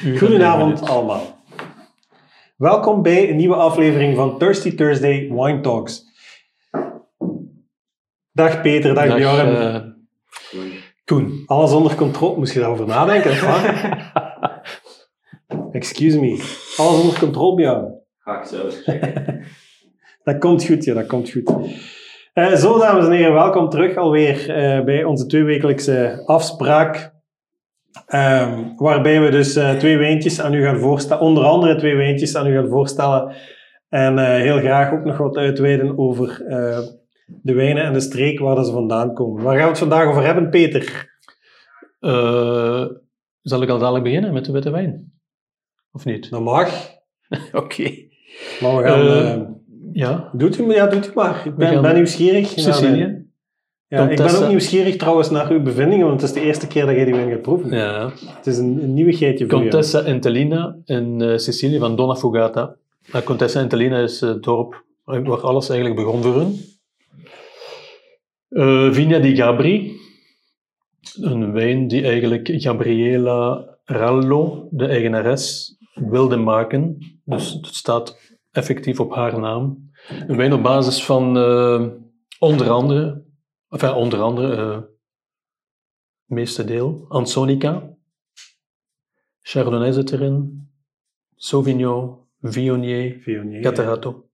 Goedenavond allemaal. Welkom bij een nieuwe aflevering van Thirsty Thursday Wine Talks. Dag Peter, dag, Dag, Bjorn. eh, Koen. Alles onder controle. Moest je daarover nadenken? Excuse me. Alles onder controle, Bjorn. Ga ik zo checken. Dat komt goed, ja, dat komt goed. Eh, zo, dames en heren, welkom terug alweer eh, bij onze tweewekelijkse afspraak. Ehm, waarbij we dus eh, twee wijntjes aan u gaan voorstellen, onder andere twee wijntjes aan u gaan voorstellen. En eh, heel graag ook nog wat uitweiden over eh, de wijnen en de streek waar dat ze vandaan komen. Waar gaan we het vandaag over hebben, Peter? Zal ik al dadelijk beginnen met de witte wijn? Of niet? Dat mag, Oké. maar we gaan... Ja, doet u, ja, doet u maar. Ik ben, ben nieuwsgierig. Sicilië. Ja, ik ben ook nieuwsgierig trouwens naar uw bevindingen, want het is de eerste keer dat jij die wijn gaat proeven. Ja. Het is een, een nieuwigheidje voor Contessa Entellina in eh, Sicilië van Donna Fugata. Nou, Contessa Entellina is het dorp waar alles eigenlijk begon voor hun. Eh, Vigna di Gabri. Een wijn die eigenlijk Gabriela Rallo, de eigenares, wilde maken. Dus het staat effectief op haar naam. Een wijn op basis van eh, onder andere, enfin, onder andere, eh, het meeste deel, Ansonica, Chardonnay zit erin, Sauvignon, Viognier. Viognier. Catarato.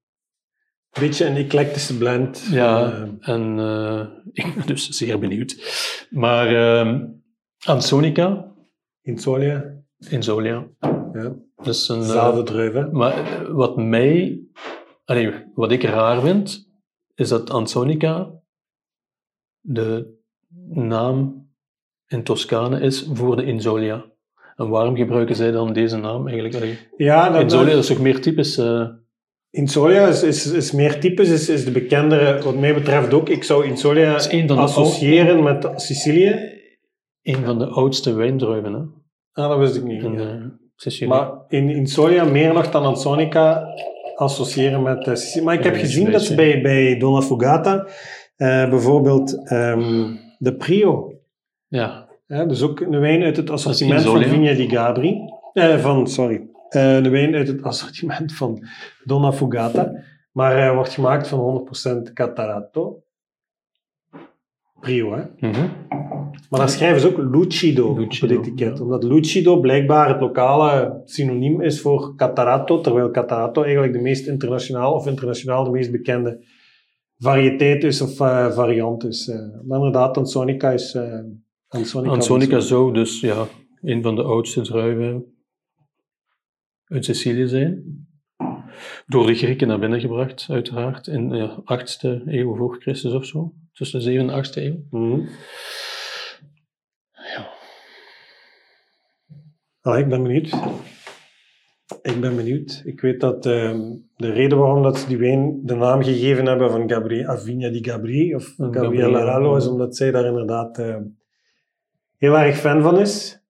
Een beetje een eclectische blend. Ja, Eh, en eh, ik ben dus zeer benieuwd. Maar eh, Ansonica, Insolia. Insolia, Ja. dus een... eh. Maar eh, wat mij, allee, wat ik raar vind, is dat Ansonica de naam in Toscane is voor de Insolia. En waarom gebruiken zij dan deze naam eigenlijk? Ja, dat, Insolia dat- is toch meer typisch. eh, Insolia is, is, is meer typisch, is, is de bekendere, wat mij betreft ook. Ik zou Insolia associëren met Sicilië. een van de oudste wijndruiven hè, Ah, dat wist ik niet. in ja. eh, Sicilië. Maar in Insolia meer nog dan Ansonica associëren met eh, Sicilië. Maar ik heb Ja, gezien dat ze bij, bij Donna Fugata eh, bijvoorbeeld ehm, de Prio ja, Ja, dus ook een wijn uit het assortiment van. Vigna di Gabri. Eh, van, sorry. Eh een wijn uit het assortiment van Donna Fugata. Maar hij wordt gemaakt van 100% Catarato. Prio, hè. mhm. Maar daar schrijven ze ook Lucido, op het etiket. ja. Omdat Lucido blijkbaar het lokale synoniem is voor Catarato. Terwijl Catarato eigenlijk de meest internationaal, of internationaal de meest bekende variëteit is of eh, variant is. Eh, maar inderdaad, Ansonica is... eh Ansonica, Ansonica zou dus ja, een van de oudste druiven uit Sicilië zijn. Door de Grieken naar binnen gebracht, uiteraard, in de 8e eeuw voor Christus of zo. Tussen de 7e en 8e eeuw. Mhm. Ah, ik ben benieuwd. Ik ben benieuwd. Ik weet dat ehm, de reden waarom dat ze die wijn de naam gegeven hebben van Gabriel, Avigna di Gabri of Gabriela, Rallo is omdat zij daar inderdaad ehm, heel erg fan van is.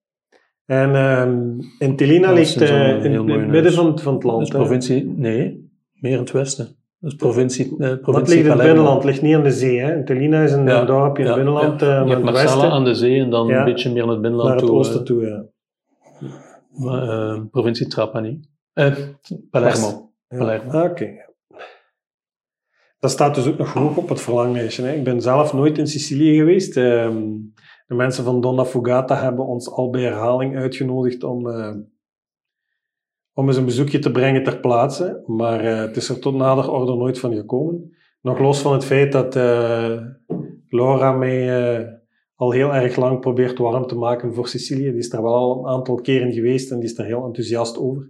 En ehm in Telina Dat is ligt eh, in, het midden van, het- van het Dat land. provincie... Nee, meer in het westen. Dat is provincie, eh, provincie ligt in het binnenland, het ligt niet aan de zee. Hè. Telina is een, Ja, dorpje in ja, het binnenland, ja. eh, Je hebt Marsala westen, aan de zee en dan een beetje meer naar het binnenland naar het oosten toe. Ja. Maar, eh, provincie Trapani. Eh, Palermo. Ja. Palermo. Ah, Oké. Dat staat dus ook nog hoog op het verlanglijstje. Hè. Ik ben zelf nooit in Sicilië geweest. Ehm, de mensen van Donna Fugata hebben ons al bij herhaling uitgenodigd om, eh, om eens een bezoekje te brengen ter plaatse. Maar eh, het is er tot nader orde nooit van gekomen. Nog los van het feit dat eh, Laura mij al heel erg lang probeert warm te maken voor Sicilië. Die is er wel al een aantal keren geweest en die is er heel enthousiast over.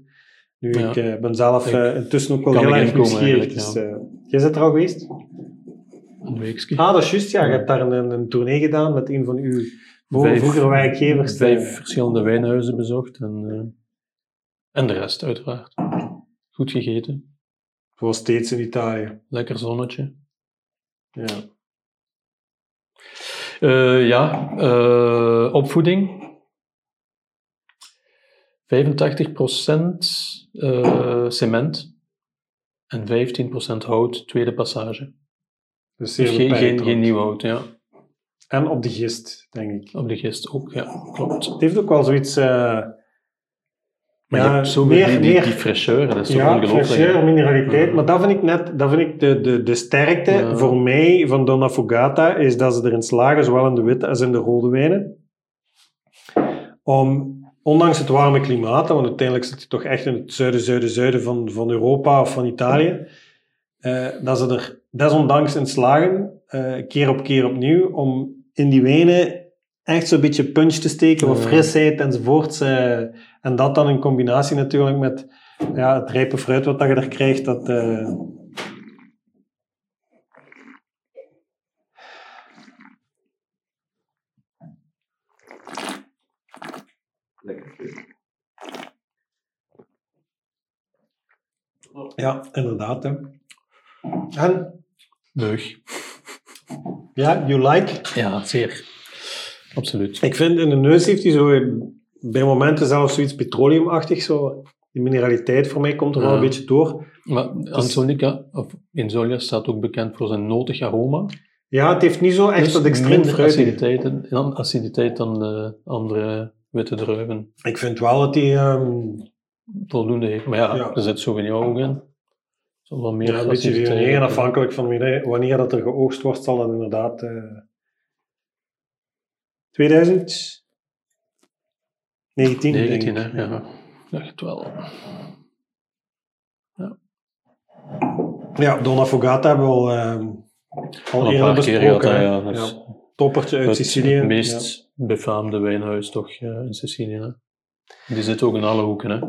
Nu, Ja. ik eh, ben zelf eh, intussen ook wel heel erg nieuwsgierig. Dus, eh, jij bent er al geweest? Een weekje. Ah, dat is juist. Ja, je hebt daar een, een, tournee gedaan met een van uw Vijf- vroegere werkgevers. Vijf verschillende wijnhuizen bezocht en, en de rest uiteraard. Goed gegeten, Zoals steeds in Italië. lekker zonnetje. Ja. Eh, ja, eh, opvoeding. 85% eh, cement en 15% hout, tweede passage. Dus Dus geen, geen, geen nieuw hout, ja. En op de gist, denk ik. Op de gist ook, ja, klopt. Het heeft ook wel zoiets... Maar Ja, zo meer- meer, die, die, dat is toch Ja, fraîcheur, mineraliteit. Maar dat vind ik net, dat vind ik de, de, de sterkte Ja. voor mij van Donna Fugata, is dat ze erin slagen, zowel in de witte als in de rode wijnen, om, ondanks het warme klimaat, want uiteindelijk zit je toch echt in het zuiden, zuiden, zuiden van, van Europa of van Italië, eh, dat ze er desondanks in slagen, eh, keer op keer opnieuw, om in die wijnen echt zo'n beetje punch te steken, wat frisheid enzovoorts. eh, en dat dan in combinatie natuurlijk met ja, het rijpe fruit wat dat je er krijgt, dat... eh, Lekker. ja, inderdaad. Hè. En, Leuk. ja, you like? Ja, zeer. Absoluut. Ik vind in de neus heeft hij zo bij momenten zelfs zoiets petroleumachtig. Zo. Die mineraliteit voor mij komt er wel een beetje door. Maar Anzonica, of Inzolia, staat ook bekend voor zijn notig aroma. Ja, het heeft niet zo echt Dus dat extreem aciditeit, dan- aciditeit dan de andere witte druiven Ik vind wel dat die... ehm, voldoende heeft. Maar ja, Ja. er zit Sauvignon ook in. Zal wel meer ja, een beetje en afhankelijk van wanneer, wanneer dat er geoogst wordt, zal dat inderdaad... eh 2019, 19, denk ik. hè? Ja. Ja, het wel. Ja, Donna Fogata hebben we al, ehm, al Al een eerder paar keer gehad, besproken. ja. Ja. Toppertje uit het Sicilië. meest befaamde wijnhuis toch eh, in Sicilië. Hè? Die zit ook in alle hoeken. Hè?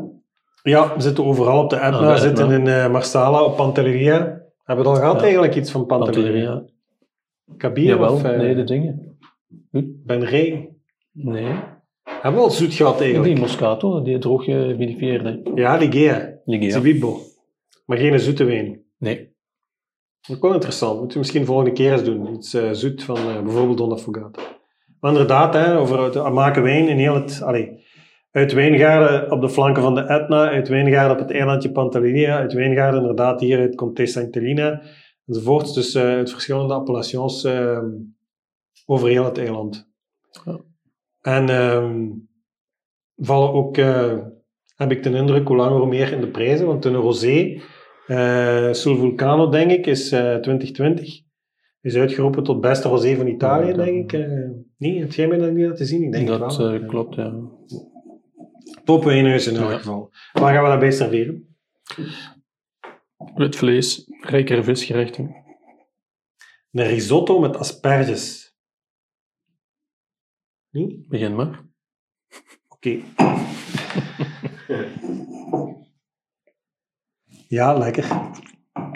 Ja, we zitten overal op de Etna. Ah, Etna. zitten in eh, Marsala, op Pantelleria. Hebben we het al gehad Ja. eigenlijk, iets van Pantelleria? Pantelleria. Kabir Jawel, of uh, nee, de dingen. Ben Rey? Nee. Hebben we al zoet gehad eigenlijk? Die Moscato, die droog gevinifieerde. Ja, Ligea. Zibibbo. Maar geen zoete wijn. Nee. Ook wel interessant. Moeten we misschien volgende keer eens doen. Iets eh, zoet van eh, bijvoorbeeld Donna Fugata. Maar inderdaad, hè, over het eh, maken wijn in heel het... Allee, uit wijngaarden op de flanken van de Etna, uit wijngaarden op het eilandje Pantelleria, uit wijngaarden inderdaad hier uit Comté Saint-Helena, enzovoort. Dus uit verschillende appellations eh, over heel het eiland. Ja. En ehm, vallen ook, eh, heb ik de indruk, hoe langer hoe meer in de prijzen. Want een rosé, eh Sul Vulcano, denk ik, is eh 2020. Is uitgeroepen tot beste rosé van Italië, Ja, denk ik. Nee, heb jij mij dat niet laten zien? Ik denk het dat wel. klopt, ja. Top wijnhuis in elk Ja. geval. Waar gaan we dat bij serveren? Wit vlees, rijkere visgerechten. Een risotto met asperges. Nee? Begin maar. Oké. ja, lekker.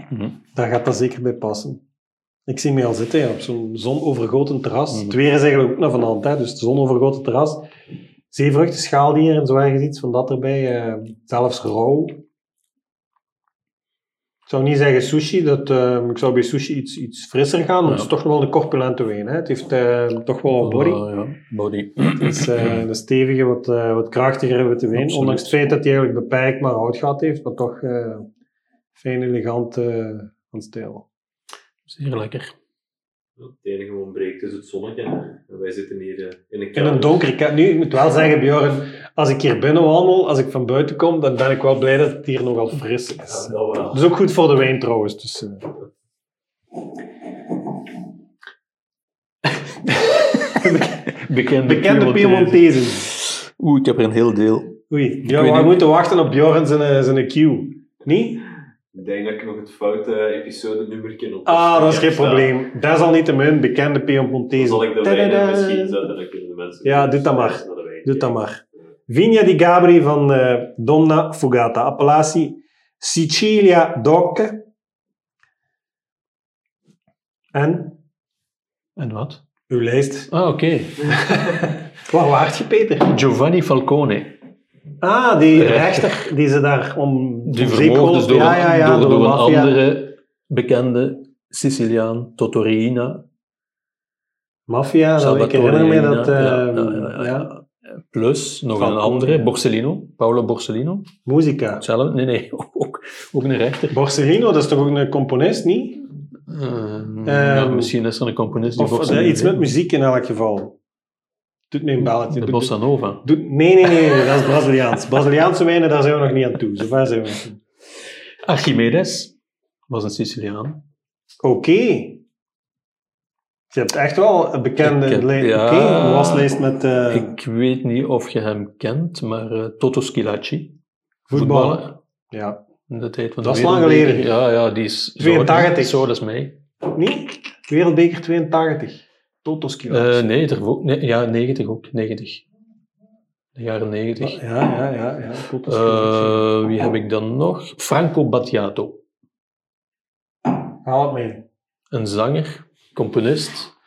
Mhm. Daar gaat dat zeker bij passen. Ik zie mij al zitten ja, op zo'n zonovergoten terras. Mhm. Het weer is eigenlijk ook nog van de hand, hè, dus het zonovergoten terras. Zeevruchten, schaaldieren en zo ergens iets van dat erbij. eh, zelfs rauw. Ik zou niet zeggen sushi, dat, eh, ik zou bij sushi iets, iets frisser gaan, maar Ja. het is toch wel een corpulente wijn. Hè. Het heeft toch wel wat body. Eh, ja, body. Het is eh, een stevige, wat, eh, wat krachtigere witte wijn. Absoluut. Ondanks het feit dat hij eigenlijk beperkt maar houtgat heeft, maar toch eh, fijn elegant van stijl. Zeer lekker. Het enige wat ontbreekt is het zonnetje. En wij zitten hier eh, in een In kamer. een donkere kamer. Nu, ik moet wel zeggen, Bjorn, als ik hier binnen wandel, als ik van buiten kom, dan ben ik wel blij dat het hier nogal fris Ja, is. dat wel. Is ook goed voor de wijn trouwens. Dus, eh. Bekende, Bekende Piemontezen. Oeh, ik heb er een heel deel. Oei, ja, we niet. moeten wachten op Bjorn zijn, eh, zijn cue. Niet? Ik denk dat ik nog het foute episode-nummertje op Ah, dat is geen staan. probleem. Desalniettemin, bekende Dan Piemontezen. zal ik er misschien zetten, dan kunnen de mensen... Ja, doe dat maar. Doe dat maar. Vigna di Gabri van eh, Donna Fugata. Appellatie Sicilia Doc. En En wat? uw lijst. Ah, oké. Waar waart je, Peter? Giovanni Falcone. Ah, die Rechter. die ze daar om Die vermoord is door, ja, ja, ja, door, door door de een andere bekende Siciliaan, Totorina. Maffia, dat ik herinner me dat... eh. Plus nog een andere. Borsellino. Paolo Borsellino. Muzika. Hetzelfde? Nee, nee, ook, ook een rechter. Borsellino, dat is toch ook een componist, niet? Eh, ja, misschien is er een componist die Of eh, iets met muziek in elk geval. Doet mij een belletje. De Bossa Nova. doet- nee, nee, nee, nee, dat is Braziliaans. Braziliaanse wijnen, daar zijn we nog niet aan toe. Zover zijn we nog niet. Archimedes was een Siciliaan. Oké. Je hebt echt wel een bekende li- ja. Oké, een waslijst met eh, Ik weet niet of je hem kent, maar eh, Toto Schilacci, voetballer, Ja. in de tijd van Dat de is lang geleden. Ja, ja, die is 82. Zo, dat is mij. Nee? Wereldbeker 82. Toto Skilacci. Eh, nee, er, ook- nee, ja, 90 ook, 90. De jaren 90. ja, ja, ja. ja. Toto Skilacci. Eh, wie heb ik dan nog? Franco Battiato. Haal het mee. Een zanger, componist,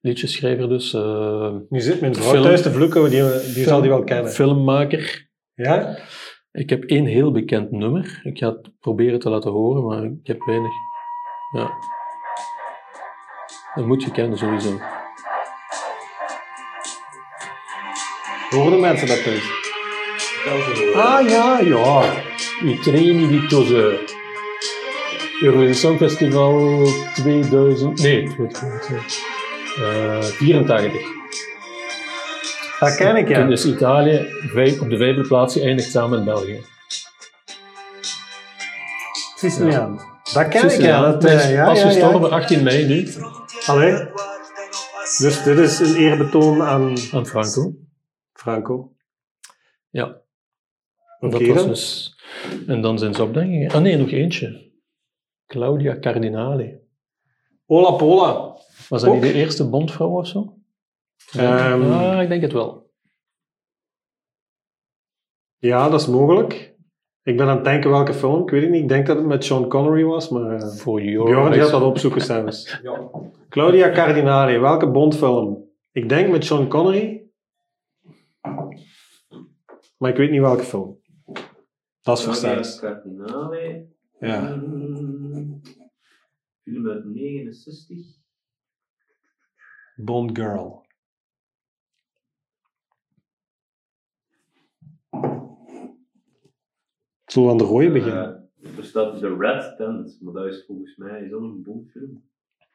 liedjeschrijver dus. eh, Nu zit mijn vrouw Film- thuis te vloeken, die, die zal die wel kennen. Filmmaker. Ja? Ik heb één heel bekend nummer. Ik ga het proberen te laten horen, maar ik heb weinig. Ja. Dat moet je kennen sowieso. Horen de mensen dat thuis? Ah, ja, ja. I treni di Toseur. Eurovision Songfestival 2000. Nee, 2000. eh 84. Dat ken ik, Toen ja. is Italië op de vijfde plaats geëindigd samen met België. Siciliaan. Dat ken ik, ja. Dat, eh, is ja, pas ja, gestorven, ja. 18 mei nu, Allee. Dus dit is een eerbetoon aan aan Franco. Franco. Ja. Oké dat was dus... En dan zijn ze opdenkingen. Ah nee, nog eentje. Claudia Cardinale. Ola Pola. Was dat niet de eerste bondvrouw of zo? Ehm, ja, ik denk het wel. Ja, dat is mogelijk. Ik ben aan het denken welke film. Ik weet het niet. Ik denk dat het met Sean Connery was, maar... eh, Voor Bjorn Your gaat dat opzoeken zelfs. Ja. Claudia Cardinale, welke Bondfilm? Ik denk met Sean Connery. Maar ik weet niet welke film. Dat is. Cardinale. Ja. Mm, Film uit 69. Bond Girl. Zullen we aan de rode beginnen? Eh, er staat The Red Tent, maar dat is volgens mij is dat een Bondfilm.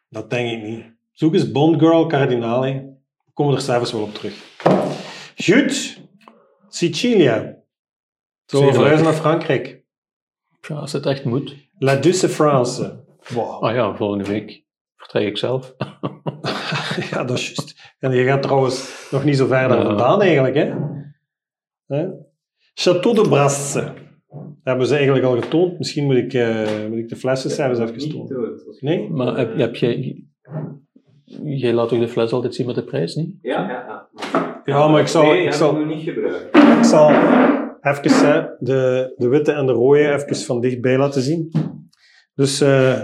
Dat denk ik niet. Zoek eens Bond Girl Cardinale. We komen er zelfs wel op terug. Goed. Sicilia. Zeer verhuizen naar. Frankrijk? Ja, als het echt moet. La Douce France. Wow. Ah ja, volgende week vertrek ik zelf. Ja, dat is juist. En je gaat trouwens nog niet zo ver daar Ja. vandaan eigenlijk, hè? Hè? Château de Brasse. Hebben ze eigenlijk al getoond. Misschien moet ik, eh, moet ik de flessen zelfs even tonen. Nee? Maar heb, heb jij... Jij laat toch de fles altijd zien met de prijs, niet? Ja, ja, ja. Ja, maar ik zal, Nee, ik zal, niet gebruikt. ik zal even hè, de, de witte en de rode even van dichtbij laten zien. Dus eh,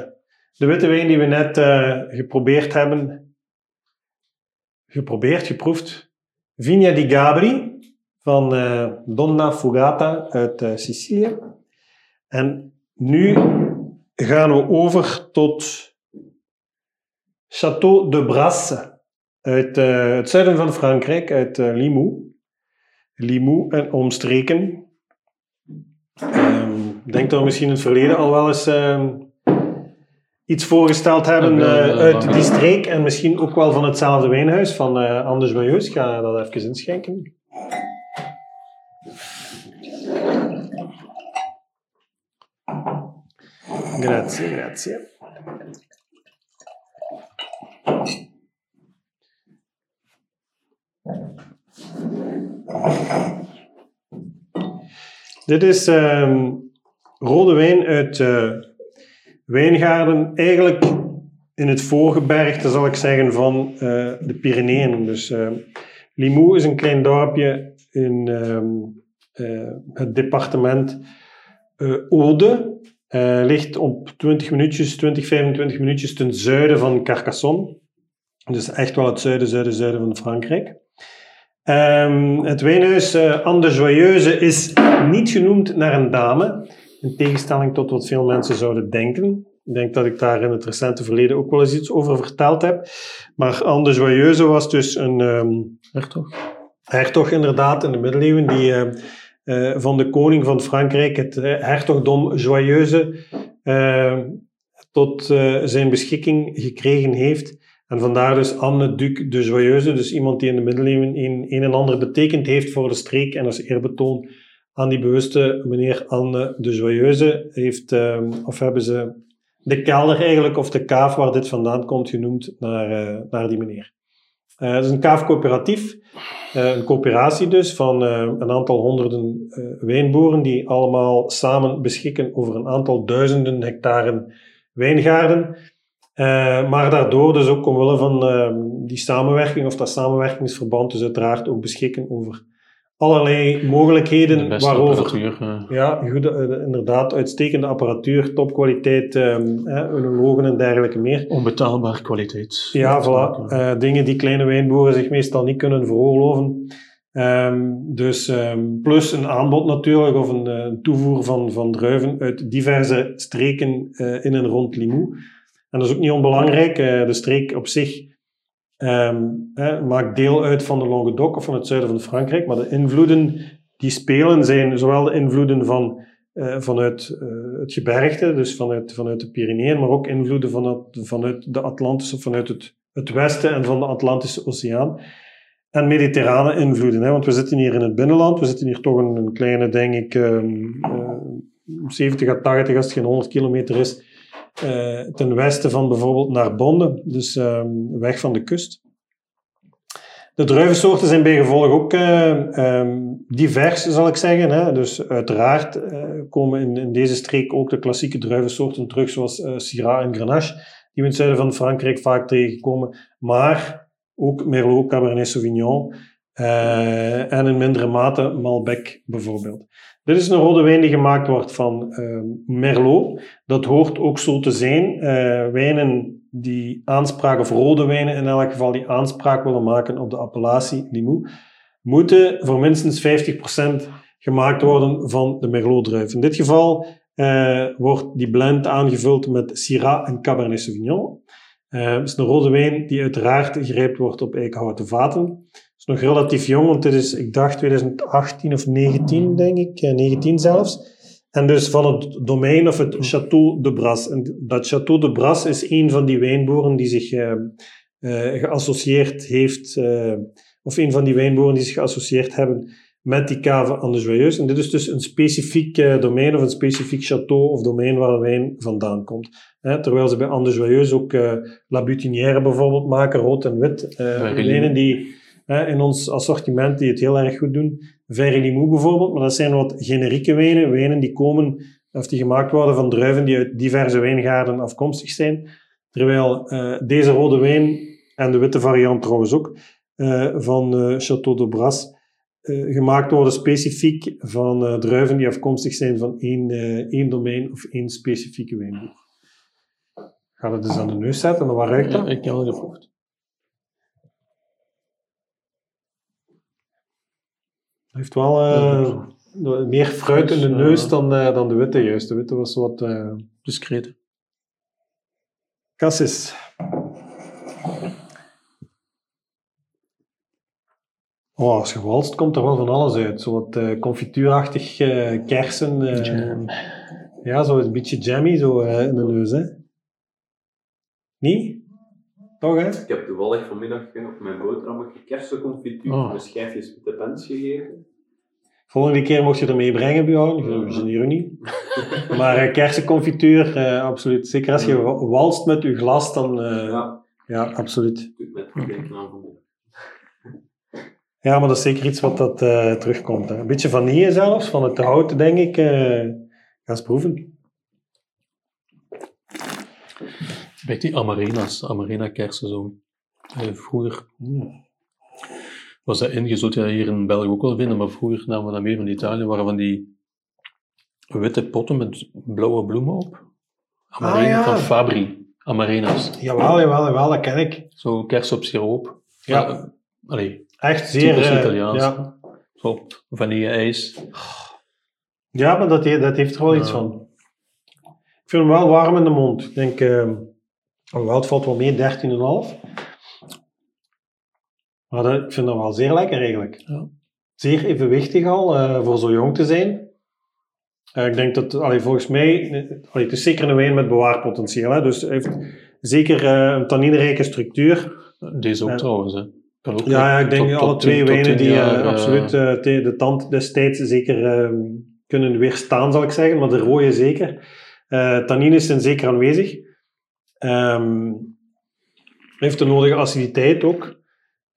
de witte wijn die we net eh, geprobeerd hebben. Geprobeerd, geproefd. Vigna di Gabri van eh, Donna Fugata uit Sicilië. En nu gaan we over tot Château de Brasse uit eh, het zuiden van Frankrijk, uit eh, Limoux. Limoux en omstreken. Ehm, ik denk dat we misschien in het verleden al wel eens ehm, iets voorgesteld hebben eh, uit die streek en misschien ook wel van hetzelfde wijnhuis van Anders Joyeus. Ik ga dat even inschenken. Grazie, grazie. Dit is ehm, rode wijn uit eh, wijngaarden, eigenlijk in het voorgebergte, zal ik zeggen, van eh, de Pyreneeën. Dus ehm Limoux is een klein dorpje in ehm, eh, het departement. Eh, ligt op 20 minuutjes, 20, 25 minuutjes ten zuiden van Carcassonne. Dus echt wel het zuiden, zuiden, zuiden van Frankrijk. Ehm, het wijnhuis eh Anne de Joyeuse is niet genoemd naar een dame, in tegenstelling tot wat veel mensen zouden denken. Ik denk dat ik daar in het recente verleden ook wel eens iets over verteld heb. Maar Anne de Joyeuse was dus een ehm, Hertog? hertog inderdaad in de middeleeuwen die eh, eh, van de koning van Frankrijk het eh, hertogdom Joyeuse eh, tot eh, zijn beschikking gekregen heeft. En vandaar dus Anne Duc de Joyeuse, dus iemand die in de middeleeuwen een, een en ander betekend heeft voor de streek en als eerbetoon aan die bewuste meneer Anne de Joyeuse heeft, ehm, of hebben ze de kelder eigenlijk, of de kaaf waar dit vandaan komt, genoemd naar, eh, naar die meneer. Eh, het is een kaafcoöperatief, eh, een coöperatie dus van een aantal honderden wijnboeren die allemaal samen beschikken over een aantal duizenden hectaren wijngaarden. Eh, maar daardoor dus ook omwille van eh, die samenwerking of dat samenwerkingsverband dus uiteraard ook beschikken over allerlei De mogelijkheden beste waarover apparatuur. eh. ja, goede, eh, inderdaad, uitstekende apparatuur, topkwaliteit, um, oenologen en dergelijke meer. Onbetaalbare kwaliteit. Ja, voilà. Eh, dingen die kleine wijnboeren zich meestal niet kunnen veroorloven. Ehm, dus ehm, plus een aanbod natuurlijk, of een eh, toevoer van, van druiven uit diverse streken eh, in en rond Limoux. En dat is ook niet onbelangrijk. eh, de streek op zich ehm, eh, maakt deel uit van de Languedoc of van het zuiden van Frankrijk, maar de invloeden die spelen zijn zowel de invloeden van, eh, vanuit eh, het gebergte, dus vanuit, vanuit de Pyreneeën, maar ook invloeden vanuit, vanuit de Atlantische, vanuit het, het westen en van de Atlantische Oceaan. En mediterrane invloeden, hè, want we zitten hier in het binnenland, we zitten hier toch een, kleine, denk ik, ehm, eh, 70 à 80 als het geen 100 kilometer is, eh, ten westen van bijvoorbeeld Narbonne, dus ehm, weg van de kust. De druivensoorten zijn bijgevolg ook eh, ehm, divers, zal ik zeggen. Hè. Dus uiteraard eh, komen in, in deze streek ook de klassieke druivensoorten terug, zoals Syrah en Grenache, die we in het zuiden van Frankrijk vaak tegenkomen. Maar ook Merlot, Cabernet Sauvignon eh, en in mindere mate Malbec bijvoorbeeld. Dit is een rode wijn die gemaakt wordt van ehm, Merlot. Dat hoort ook zo te zijn. Eh, wijnen die aanspraak, of rode wijnen in elk geval, die aanspraak willen maken op de appellatie Limoux, moeten voor minstens 50% gemaakt worden van de Merlot-druif. In dit geval eh, wordt die blend aangevuld met Syrah en Cabernet Sauvignon. Het is een rode wijn die uiteraard gerijpt wordt op eikenhouten vaten. Het is nog relatief jong, want dit is, ik dacht, 2018 of 19, denk ik. Eh, 19 zelfs. En dus van het domein of het Château de Brasse. En dat Château de Brasse is een van die wijnboeren die zich eh, eh, geassocieerd heeft, eh, of een van die wijnboeren die zich geassocieerd hebben met die cave aan de Joyeuse. En dit is dus een specifiek domein of een specifiek château of domein waar de wijn vandaan komt. Hè, terwijl ze bij Anne de Joyeuse ook La Butinière bijvoorbeeld maken, rood en wit. wijnen die in ons assortiment die het heel erg goed doen. Verre Limoux bijvoorbeeld, maar dat zijn wat generieke wijnen. Wijnen die komen, of die gemaakt worden van druiven die uit diverse wijngaarden afkomstig zijn. Terwijl eh, deze rode wijn, en de witte variant trouwens ook, eh, van eh, Château de Brasse, eh, gemaakt worden specifiek van druiven die afkomstig zijn van één, één domein of één specifieke wijnboer. Ga het dus aan de neus zetten en waar ruikt dat? Ik heb al geproefd. Heeft wel eh, meer fruit in de neus dan, eh, dan de witte juist. De witte was wat eh Discreet. cassis. Oh, als je walst, komt er wel van alles uit. Zo wat eh, confituurachtig eh, kersen. eh, Jam. Ja, zo een beetje jammy zo eh, in de neus, hè? Niet? Toch, hè? Ik heb toevallig vanmiddag eh, op mijn boterhammetje kersenconfituur Oh. met schijfjes witte pens gegeten. Volgende keer mocht je er mee brengen, Bjorn. We zijn hier niet. Maar eh, kersenconfituur, eh, absoluut. Zeker als je wa- walst met je glas, dan... eh, ja. Ja, absoluut. Ja, maar dat is zeker iets wat dat eh, terugkomt. Hè. Een beetje vanille zelfs, van het hout, denk ik. eh ga eens proeven. Bij die Amarina's, Amarena kersen zo. Eh, vroeger was dat in, je zult dat hier in België ook wel vinden, maar vroeger namen we dat mee van Italië, waren van die witte potten met blauwe bloemen op. Amarena Ah, ja. van Fabri, Amarena's. Jawel, jawel, jawel, dat ken ik. Zo kersen op siroop. Ja. Allee, Echt zeer... Eh, Italiaans. ja. zo vanille-ijs. ja, maar dat, dat heeft er wel iets van. Ik vind hem wel warm in de mond. Ik denk... eh alhoewel, het valt wel mee, 13,5. Maar dat, ik vind dat wel zeer lekker eigenlijk. Ja. Zeer evenwichtig al, eh, voor zo jong te zijn. Eh, ik denk dat, allee, volgens mij, allee, het is zeker een wijn met bewaarpotentieel. Hè? Dus heeft zeker eh, een tanninerijke structuur. Deze ook trouwens. Hè. Ook Ja, ja, ik denk tot- alle twee tot wijnen die jaar, absoluut eh, de tand destijds zeker eh, kunnen weerstaan, zal ik zeggen, maar de rode zeker. Eh tannines zijn zeker aanwezig. Ehm, heeft de nodige aciditeit ook.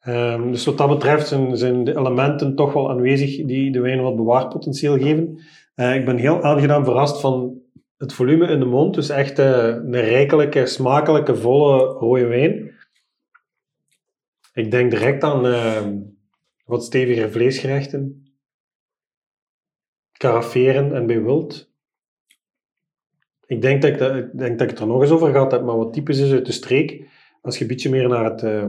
Ehm, dus wat dat betreft zijn, zijn de elementen toch wel aanwezig die de wijn wat bewaarpotentieel geven. Eh, ik ben heel aangenaam verrast van het volume in de mond. Dus echt eh, een rijkelijke, smakelijke, volle rode wijn. Ik denk direct aan eh, wat stevigere vleesgerechten. Caraferen en bij wild. Ik denk dat ik, denk dat ik het er nog eens over gehad heb, maar wat typisch is uit de streek, als je een beetje meer naar het, eh, eh,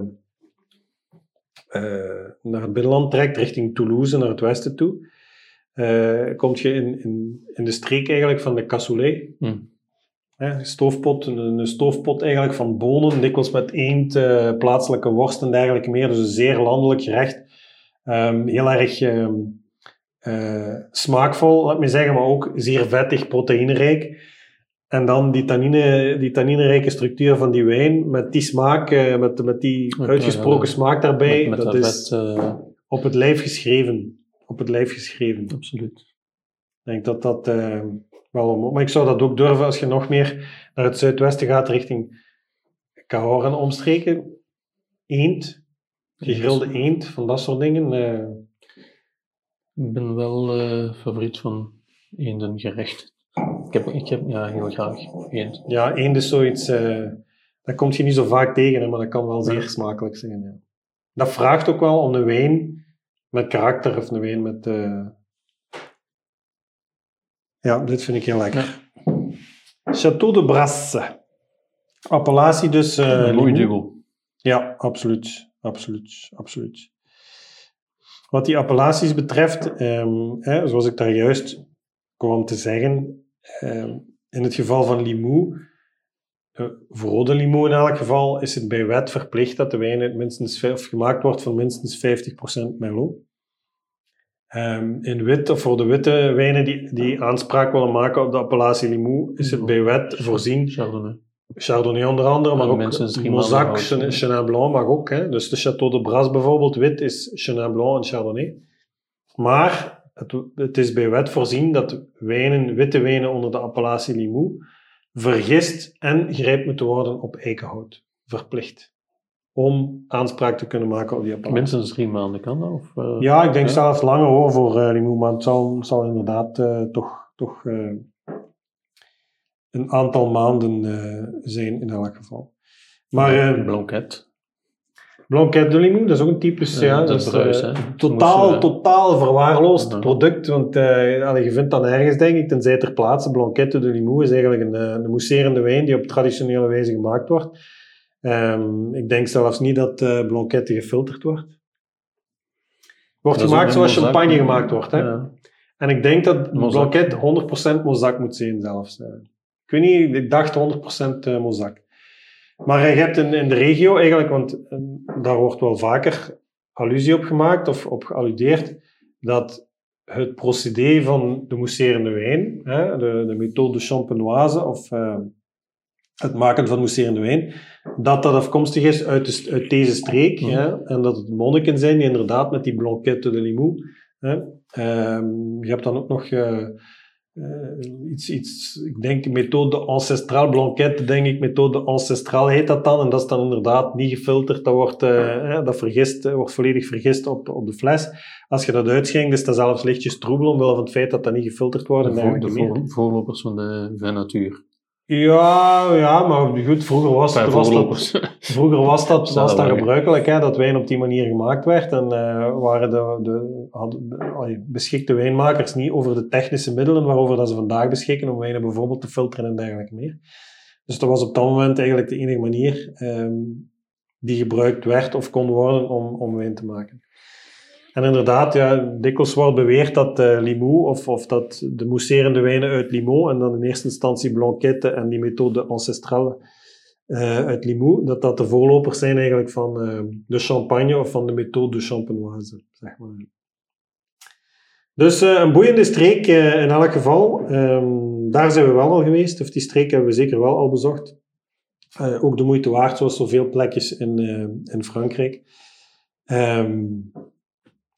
naar het binnenland trekt, richting Toulouse, naar het westen toe, eh kom je in, in, in de streek eigenlijk van de cassoulet. Hm. Hè, een stoofpot, een, een stoofpot eigenlijk van bonen, dikwijls met eend, eh, plaatselijke worst en dergelijke meer. Dus een zeer landelijk gerecht. Ehm, heel erg eh, smaakvol, laat me zeggen, maar ook zeer vettig, proteïnerijk. En dan die, tannine, die tanninerijke structuur van die wijn, met die smaak, eh, met, met die Met, uitgesproken eh, smaak daarbij, met, met dat is vet, eh, op het lijf geschreven. Op het lijf geschreven. absoluut. Ik denk dat dat eh, wel. Maar ik zou dat ook durven als je nog meer naar het zuidwesten gaat, richting Cahors en omstreken. Eend, gegrilde eend, van dat soort dingen. eh, Ik ben wel eh, favoriet van eenden gerecht. Ik heb, ik heb ja, heel graag eend. ja, eend is zoiets. eh dat komt je niet zo vaak tegen, hè, maar dat kan wel zeer Ja. smakelijk zijn. Ja. Dat vraagt ook wel om een wijn met karakter of een wijn met. eh, Ja, dit vind ik heel lekker. Château de Brasse. Appellatie dus. eh, Een mooi dubbel. Ja, absoluut. Absoluut. Absoluut. Wat die appellaties betreft, ehm, hè, zoals ik daar juist kwam te zeggen, ehm, in het geval van Limoux, eh, voor rode Limoux in elk geval, is het bij wet verplicht dat de wijn uit minstens, of gemaakt wordt van minstens 50% Merlot. Ehm, in wit, of voor de witte wijnen die, die aanspraak willen maken op de appellatie Limoux, is het bij wet voorzien Chardonnay. Chardonnay onder andere, maar ook Mozac, maanden Chenin Blanc mag ook. Hè? Dus de Château de Brasse bijvoorbeeld, wit is Chenin Blanc en Chardonnay. Maar het, het is bij wet voorzien dat wijnen, witte wijnen onder de appellatie Limoux vergist en gerijpt moeten worden op eikenhout. Verplicht. Om aanspraak te kunnen maken op die appellatie. Minstens drie maanden kan dat? Of, eh, Ja, ik denk Ja. zelfs langer hoor voor eh Limoux, maar het zal, zal inderdaad eh, toch, toch een aantal maanden zijn in elk geval. Maar eh Blanquet. Blanquet de Limoux, dat is ook een typisch, Ja, ja, dat is is bruis, eh, totaal, totaal verwaarloosd product, want eh, allee, je vindt dat nergens, denk ik, tenzij ter plaatse. Blanquet de Limoux is eigenlijk een, eh, een mousserende wijn die op traditionele wijze gemaakt wordt. Ehm, ik denk zelfs niet dat eh Blanquet gefilterd wordt. Wordt Dat gemaakt zoals champagne gemaakt wordt. Hè? Ja. En ik denk dat Mozac. Blanquet 100% Mozac moet zijn zelfs. Ik weet niet, ik dacht 100% eh, Mozac. Maar je hebt in, in de regio eigenlijk, want eh, daar wordt wel vaker allusie op gemaakt of op gealludeerd, dat het procedé van de mousserende wijn, hè, de, de methode champenoise of eh, het maken van mousserende wijn, dat dat afkomstig is uit, de, uit deze streek. Mhm. hè, en dat het monniken zijn die inderdaad met die blanquette de Limoux. Hè, ehm, je hebt dan ook nog eh, eh, iets, iets, ik denk methode ancestrale blanquette, denk ik, methode ancestrale heet dat dan. En dat is dan inderdaad niet gefilterd, dat wordt, eh, dat vergist, eh, wordt volledig vergist op, op de fles. Als je dat uitschenkt, is dat zelfs lichtjes troebel, omwille van het feit dat dat niet gefilterd wordt. De, voor, de voor- voorlopers van de Vin Natuur. Ja, ja, maar goed, vroeger was, Enfin, was dat, vroeger was dat, was dat gebruikelijk, hè, dat wijn op die manier gemaakt werd. En eh, waren de, de, hadden, de- beschikte wijnmakers niet over de technische middelen waarover dat ze vandaag beschikken om wijnen bijvoorbeeld te filteren en dergelijke meer. Dus dat was op dat moment eigenlijk de enige manier ehm, die gebruikt werd of kon worden om, om wijn te maken. En inderdaad, ja, dikwijls wordt beweerd dat eh Limoux, of, of dat de mousserende wijnen uit Limoux, en dan in eerste instantie Blanquette en die methode ancestrale eh, uit Limoux, dat dat de voorlopers zijn eigenlijk van eh, de champagne of van de methode champenoise, zeg maar. Dus een boeiende streek in elk geval. Ehm, daar zijn we wel al geweest, of die streek hebben we zeker wel al bezocht. Ook de moeite waard, zoals zoveel plekjes in, in Frankrijk. Ehm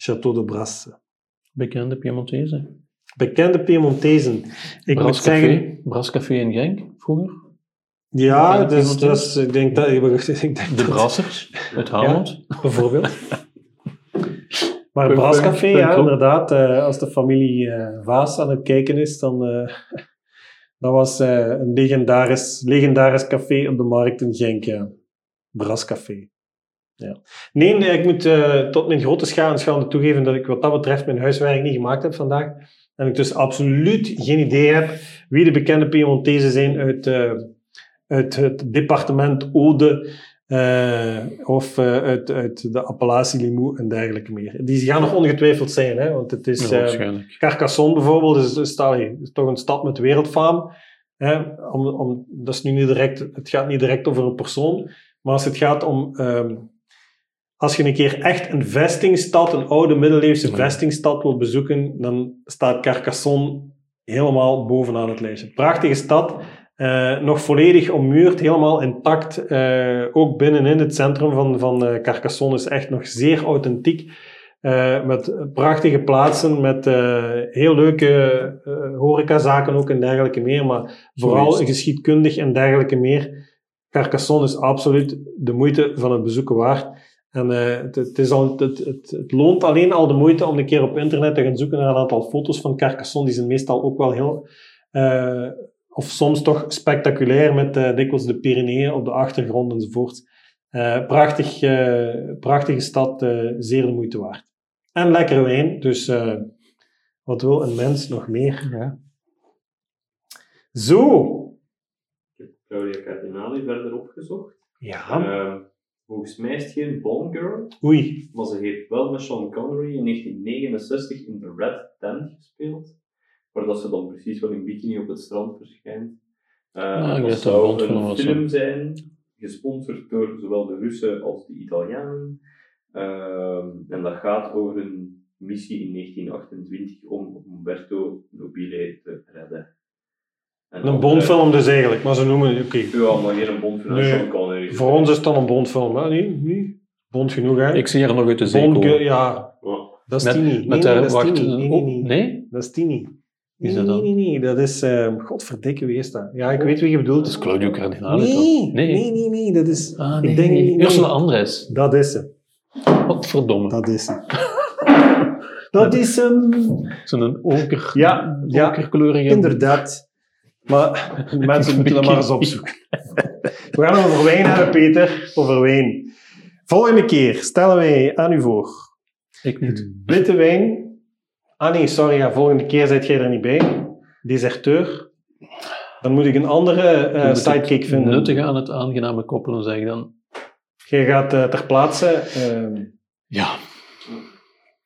Château de Brasse. Bekende Piemontese. Bekende Piemontezen. Ik moet zeggen... Brascafé. In Genk, vroeger. Ja, Bekende dus, dus ik denk dat... Ik denk De dat- Brassers uit Hamond. bijvoorbeeld. Maar Brascafé, ja, inderdaad. eh, als de familie eh, Vaas aan het kijken is, dan... eh, dat was een legendarisch, legendarisch café op de markt in Genk, ja. Brascafé. Ja. Nee, nee, ik moet eh, tot mijn grote scha- en schande toegeven dat ik wat dat betreft mijn huiswerk niet gemaakt heb vandaag. En ik dus absoluut geen idee heb wie de bekende Piemontezen zijn uit, eh, uit het departement Ode eh, of uit, uit de appellatie Limoux en dergelijke meer. Die gaan nog ongetwijfeld zijn, hè, want het is... Ja. Carcassonne bijvoorbeeld is, is, is toch een stad met wereldfaam. Hè? Om, om, dat is nu niet direct, het gaat niet direct over een persoon, maar als het gaat om... ehm, als je een keer echt een vestingstad, een oude middeleeuwse Ja. vestingstad wil bezoeken, dan staat Carcassonne helemaal bovenaan het lijstje. Prachtige stad, eh, nog volledig ommuurd, helemaal intact. Eh, ook binnenin het centrum van, van eh, Carcassonne is echt nog zeer authentiek. Met prachtige plaatsen, met heel leuke horecazaken ook en dergelijke meer, maar vooral geschiedkundig en dergelijke meer. Carcassonne is absoluut de moeite van het bezoeken waard. En eh, het, het, is al, het, het, het loont alleen al de moeite om een keer op internet te gaan zoeken naar een aantal foto's van Carcassonne. Die zijn meestal ook wel heel, eh, of soms toch spectaculair, met eh, dikwijls de Pyreneeën op de achtergrond enzovoort. Eh, prachtig, eh, prachtige stad, eh, zeer de moeite waard. En lekkere wijn, dus eh, wat wil een mens nog meer? Ja. Zo! Ik heb Claudia Cardinali verder opgezocht. Ja. Volgens mij is het geen Bond Girl, Oei. maar ze heeft wel met Sean Connery in 1969 in The Red Tent gespeeld. Waar dat ze dan precies wel in bikini op het strand verschijnt. Dat weet dat zou een film zijn, gesponsord door zowel de Russen als de Italianen. Ehm, en dat gaat over een missie in 1928 om Umberto Nobile te redden. En Een Bondfilm dus eigenlijk, maar ze noemen het, oké. eh, Ja, maar geen Bondfilm, Nee, Sean Connery. Voor ons is het dan een Bondfilm, hè? Nee, nee. Bond genoeg, hè? Ik zie er nog uit de zee Bond, komen. ja, Ja. dat is Met, Tini. Nee, met nee, haar- dat is wacht. Nee, nee, oh, nee. Dat is Tini. Wie is nee, dat dan? nee, nee, nee, dat is... eh godverdikke, wie is dat? Ja, ik weet wie je bedoelt. Dat is Claudio Cardinale, nee, toch? nee, Nee. nee, nee, dat is... Ah, Ik nee. denk niet- nee. Ursula Andres. Dat is ze. Wat verdomme. Dat is ze. Dat is hem. Zo'n oker, Ja, ja, okerkleurige... inderdaad. Maar mensen moeten dat maar eens opzoeken. We gaan over wijn hebben, Peter. Over wijn. Volgende keer stellen wij aan u voor Ik niet. witte wijn. Ah nee, sorry, ja, volgende keer zit jij er niet bij. Deserteur. Dan moet ik een andere eh, moet sidekick vinden. Nuttig aan het aangename koppelen, zeg ik dan. Jij gaat eh, ter plaatse. eh, Ja.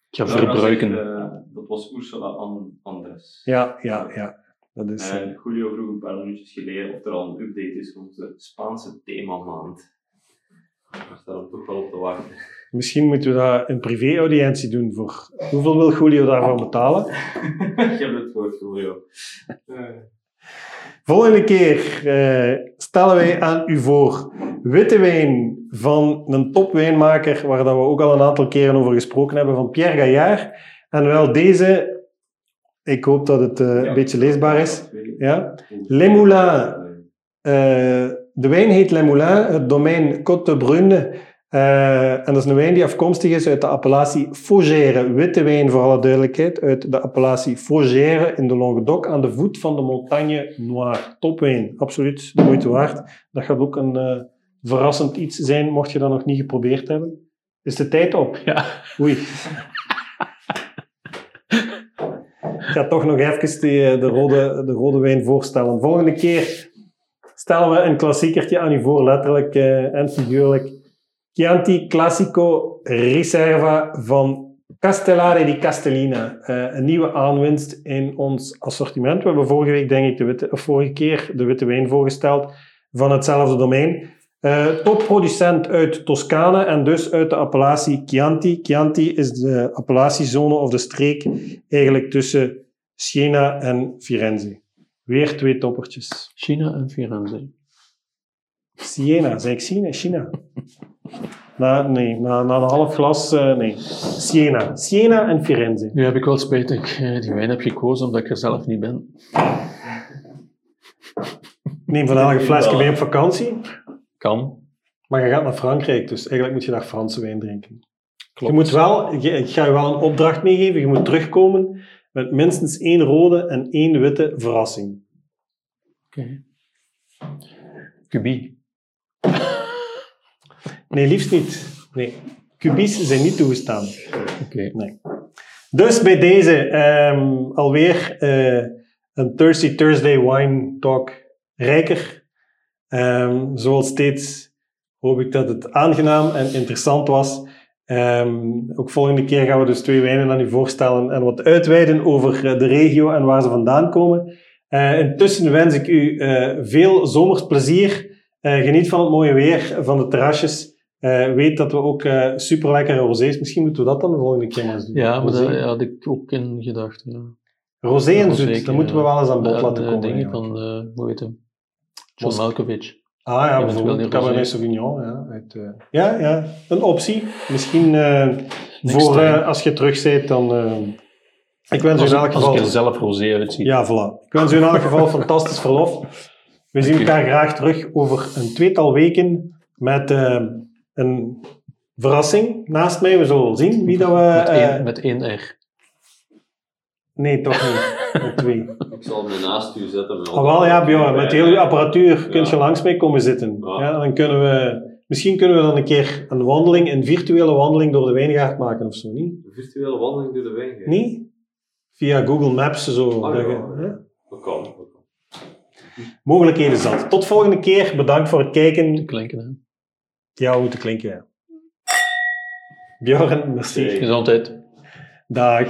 Ik ga verbruiken. Dat, eh, dat was Ursula An- Andres. ja, ja, ja. Dat is, eh, Julio vroeg een paar minuutjes geleden of er al een update is van onze Spaanse themamaand. Daar staan we toch wel op te wachten. misschien moeten we dat een privé-audiëntie doen. Voor, hoeveel wil Julio daarvan betalen? Je hebt het woord, Julio. Eh, Volgende keer eh, stellen wij aan u voor witte wijn van een topwijnmaker, waar dat we ook al een aantal keren over gesproken hebben, van Pierre Gaillard. En wel deze, ik hoop dat het eh, een beetje leesbaar is. Ja? Volgens- Les Moulins. Eh, de wijn heet Les Moulins, het domein Côte de Brune. Eh, en dat is een wijn die afkomstig is uit de appellatie Faugère. Witte wijn, voor alle duidelijkheid, uit de appellatie Faugère in de Languedoc, aan de voet van de Montagne Noire. Topwijn, absoluut de moeite waard. Dat gaat ook een verrassend iets zijn, mocht je dat nog niet geprobeerd hebben. Is de tijd op? Ja. Oei. Ik ga toch nog even die, eh, de, rode, de rode wijn voorstellen. Volgende keer stellen we een klassiekertje aan u voor, letterlijk eh, en figuurlijk. Chianti Classico Riserva van Castellare di Castellina. Eh, een nieuwe aanwinst in ons assortiment. We hebben vorige week, denk ik, de witte, vorige keer de witte wijn voorgesteld van hetzelfde domein. Eh, topproducent uit Toscane en dus uit de appellatie Chianti. Chianti is de appellatiezone of de streek eigenlijk tussen Siena en Firenze. Weer twee toppertjes. China en Firenze. Siena, zei ik China? China. Na, nee, na, na een half glas, eh, nee. Siena. Siena en Firenze. Nu heb ik wel spijt dat ik eh, die wijn heb gekozen, omdat ik er zelf niet ben. Neem vandaag een flesje mee op vakantie. Kan. Maar je gaat naar Frankrijk, dus eigenlijk moet je daar Franse wijn drinken. Klopt. Je moet wel, je- ik ga je wel een opdracht meegeven. Je moet terugkomen met minstens één rode en één witte verrassing. Oké. Cubi. Nee, liefst niet. Nee. Cubies zijn niet toegestaan. Oké. Dus bij deze ehm, alweer eh, een Thirsty Thursday Wine Talk rijker. Ehm, zoals steeds hoop ik dat het aangenaam en interessant was. Ehm, ook volgende keer gaan we dus twee wijnen aan u voorstellen en wat uitweiden over eh, de regio en waar ze vandaan komen. Eh, intussen wens ik u eh, veel zomers plezier. Eh, geniet van het mooie weer, van de terrasjes. Weet dat we ook super lekkere rosés. Misschien moeten we dat dan de volgende keer maar eens doen. Ja, maar daar had ik ook in gedacht. Ja. Rosé en zoet, dat moeten we wel eens aan bod laten komen. dingen van, hoe heet? John Malkovich. Ah ja, bijvoorbeeld Cabernet. Sauvignon. Ja, uit, eh, ja, ja, een optie. Misschien eh, voor eh, als je terug bent, dan... ik wens u in elk ik- als geval... ik er zelf rosé uitzie. Ja, voilà. Ik wens u in elk geval fantastisch verlof. We zien elkaar graag terug over een tweetal weken met een verrassing naast mij. We zullen wel zien wie dat we... met, één, met één R. Nee, toch niet. Twee. Ik zal me naast u zetten. Ah, wel ja, Bjorn, met heel uw apparatuur kun je langs mij komen zitten. Ja. Ja, dan kunnen we, misschien kunnen we dan een keer een wandeling, een virtuele wandeling door de wijngaard maken of zo, niet? Een virtuele wandeling door de wijn. Niet? Via Google Maps zo. Ah, dat ja. je- hè? Dat kan. dat kan. Mogelijkheden zat. Tot volgende keer. Bedankt voor het kijken. Klinken, hè. Ja, hoe te klinken, ja. Bjorn, merci. Gezondheid. Dag.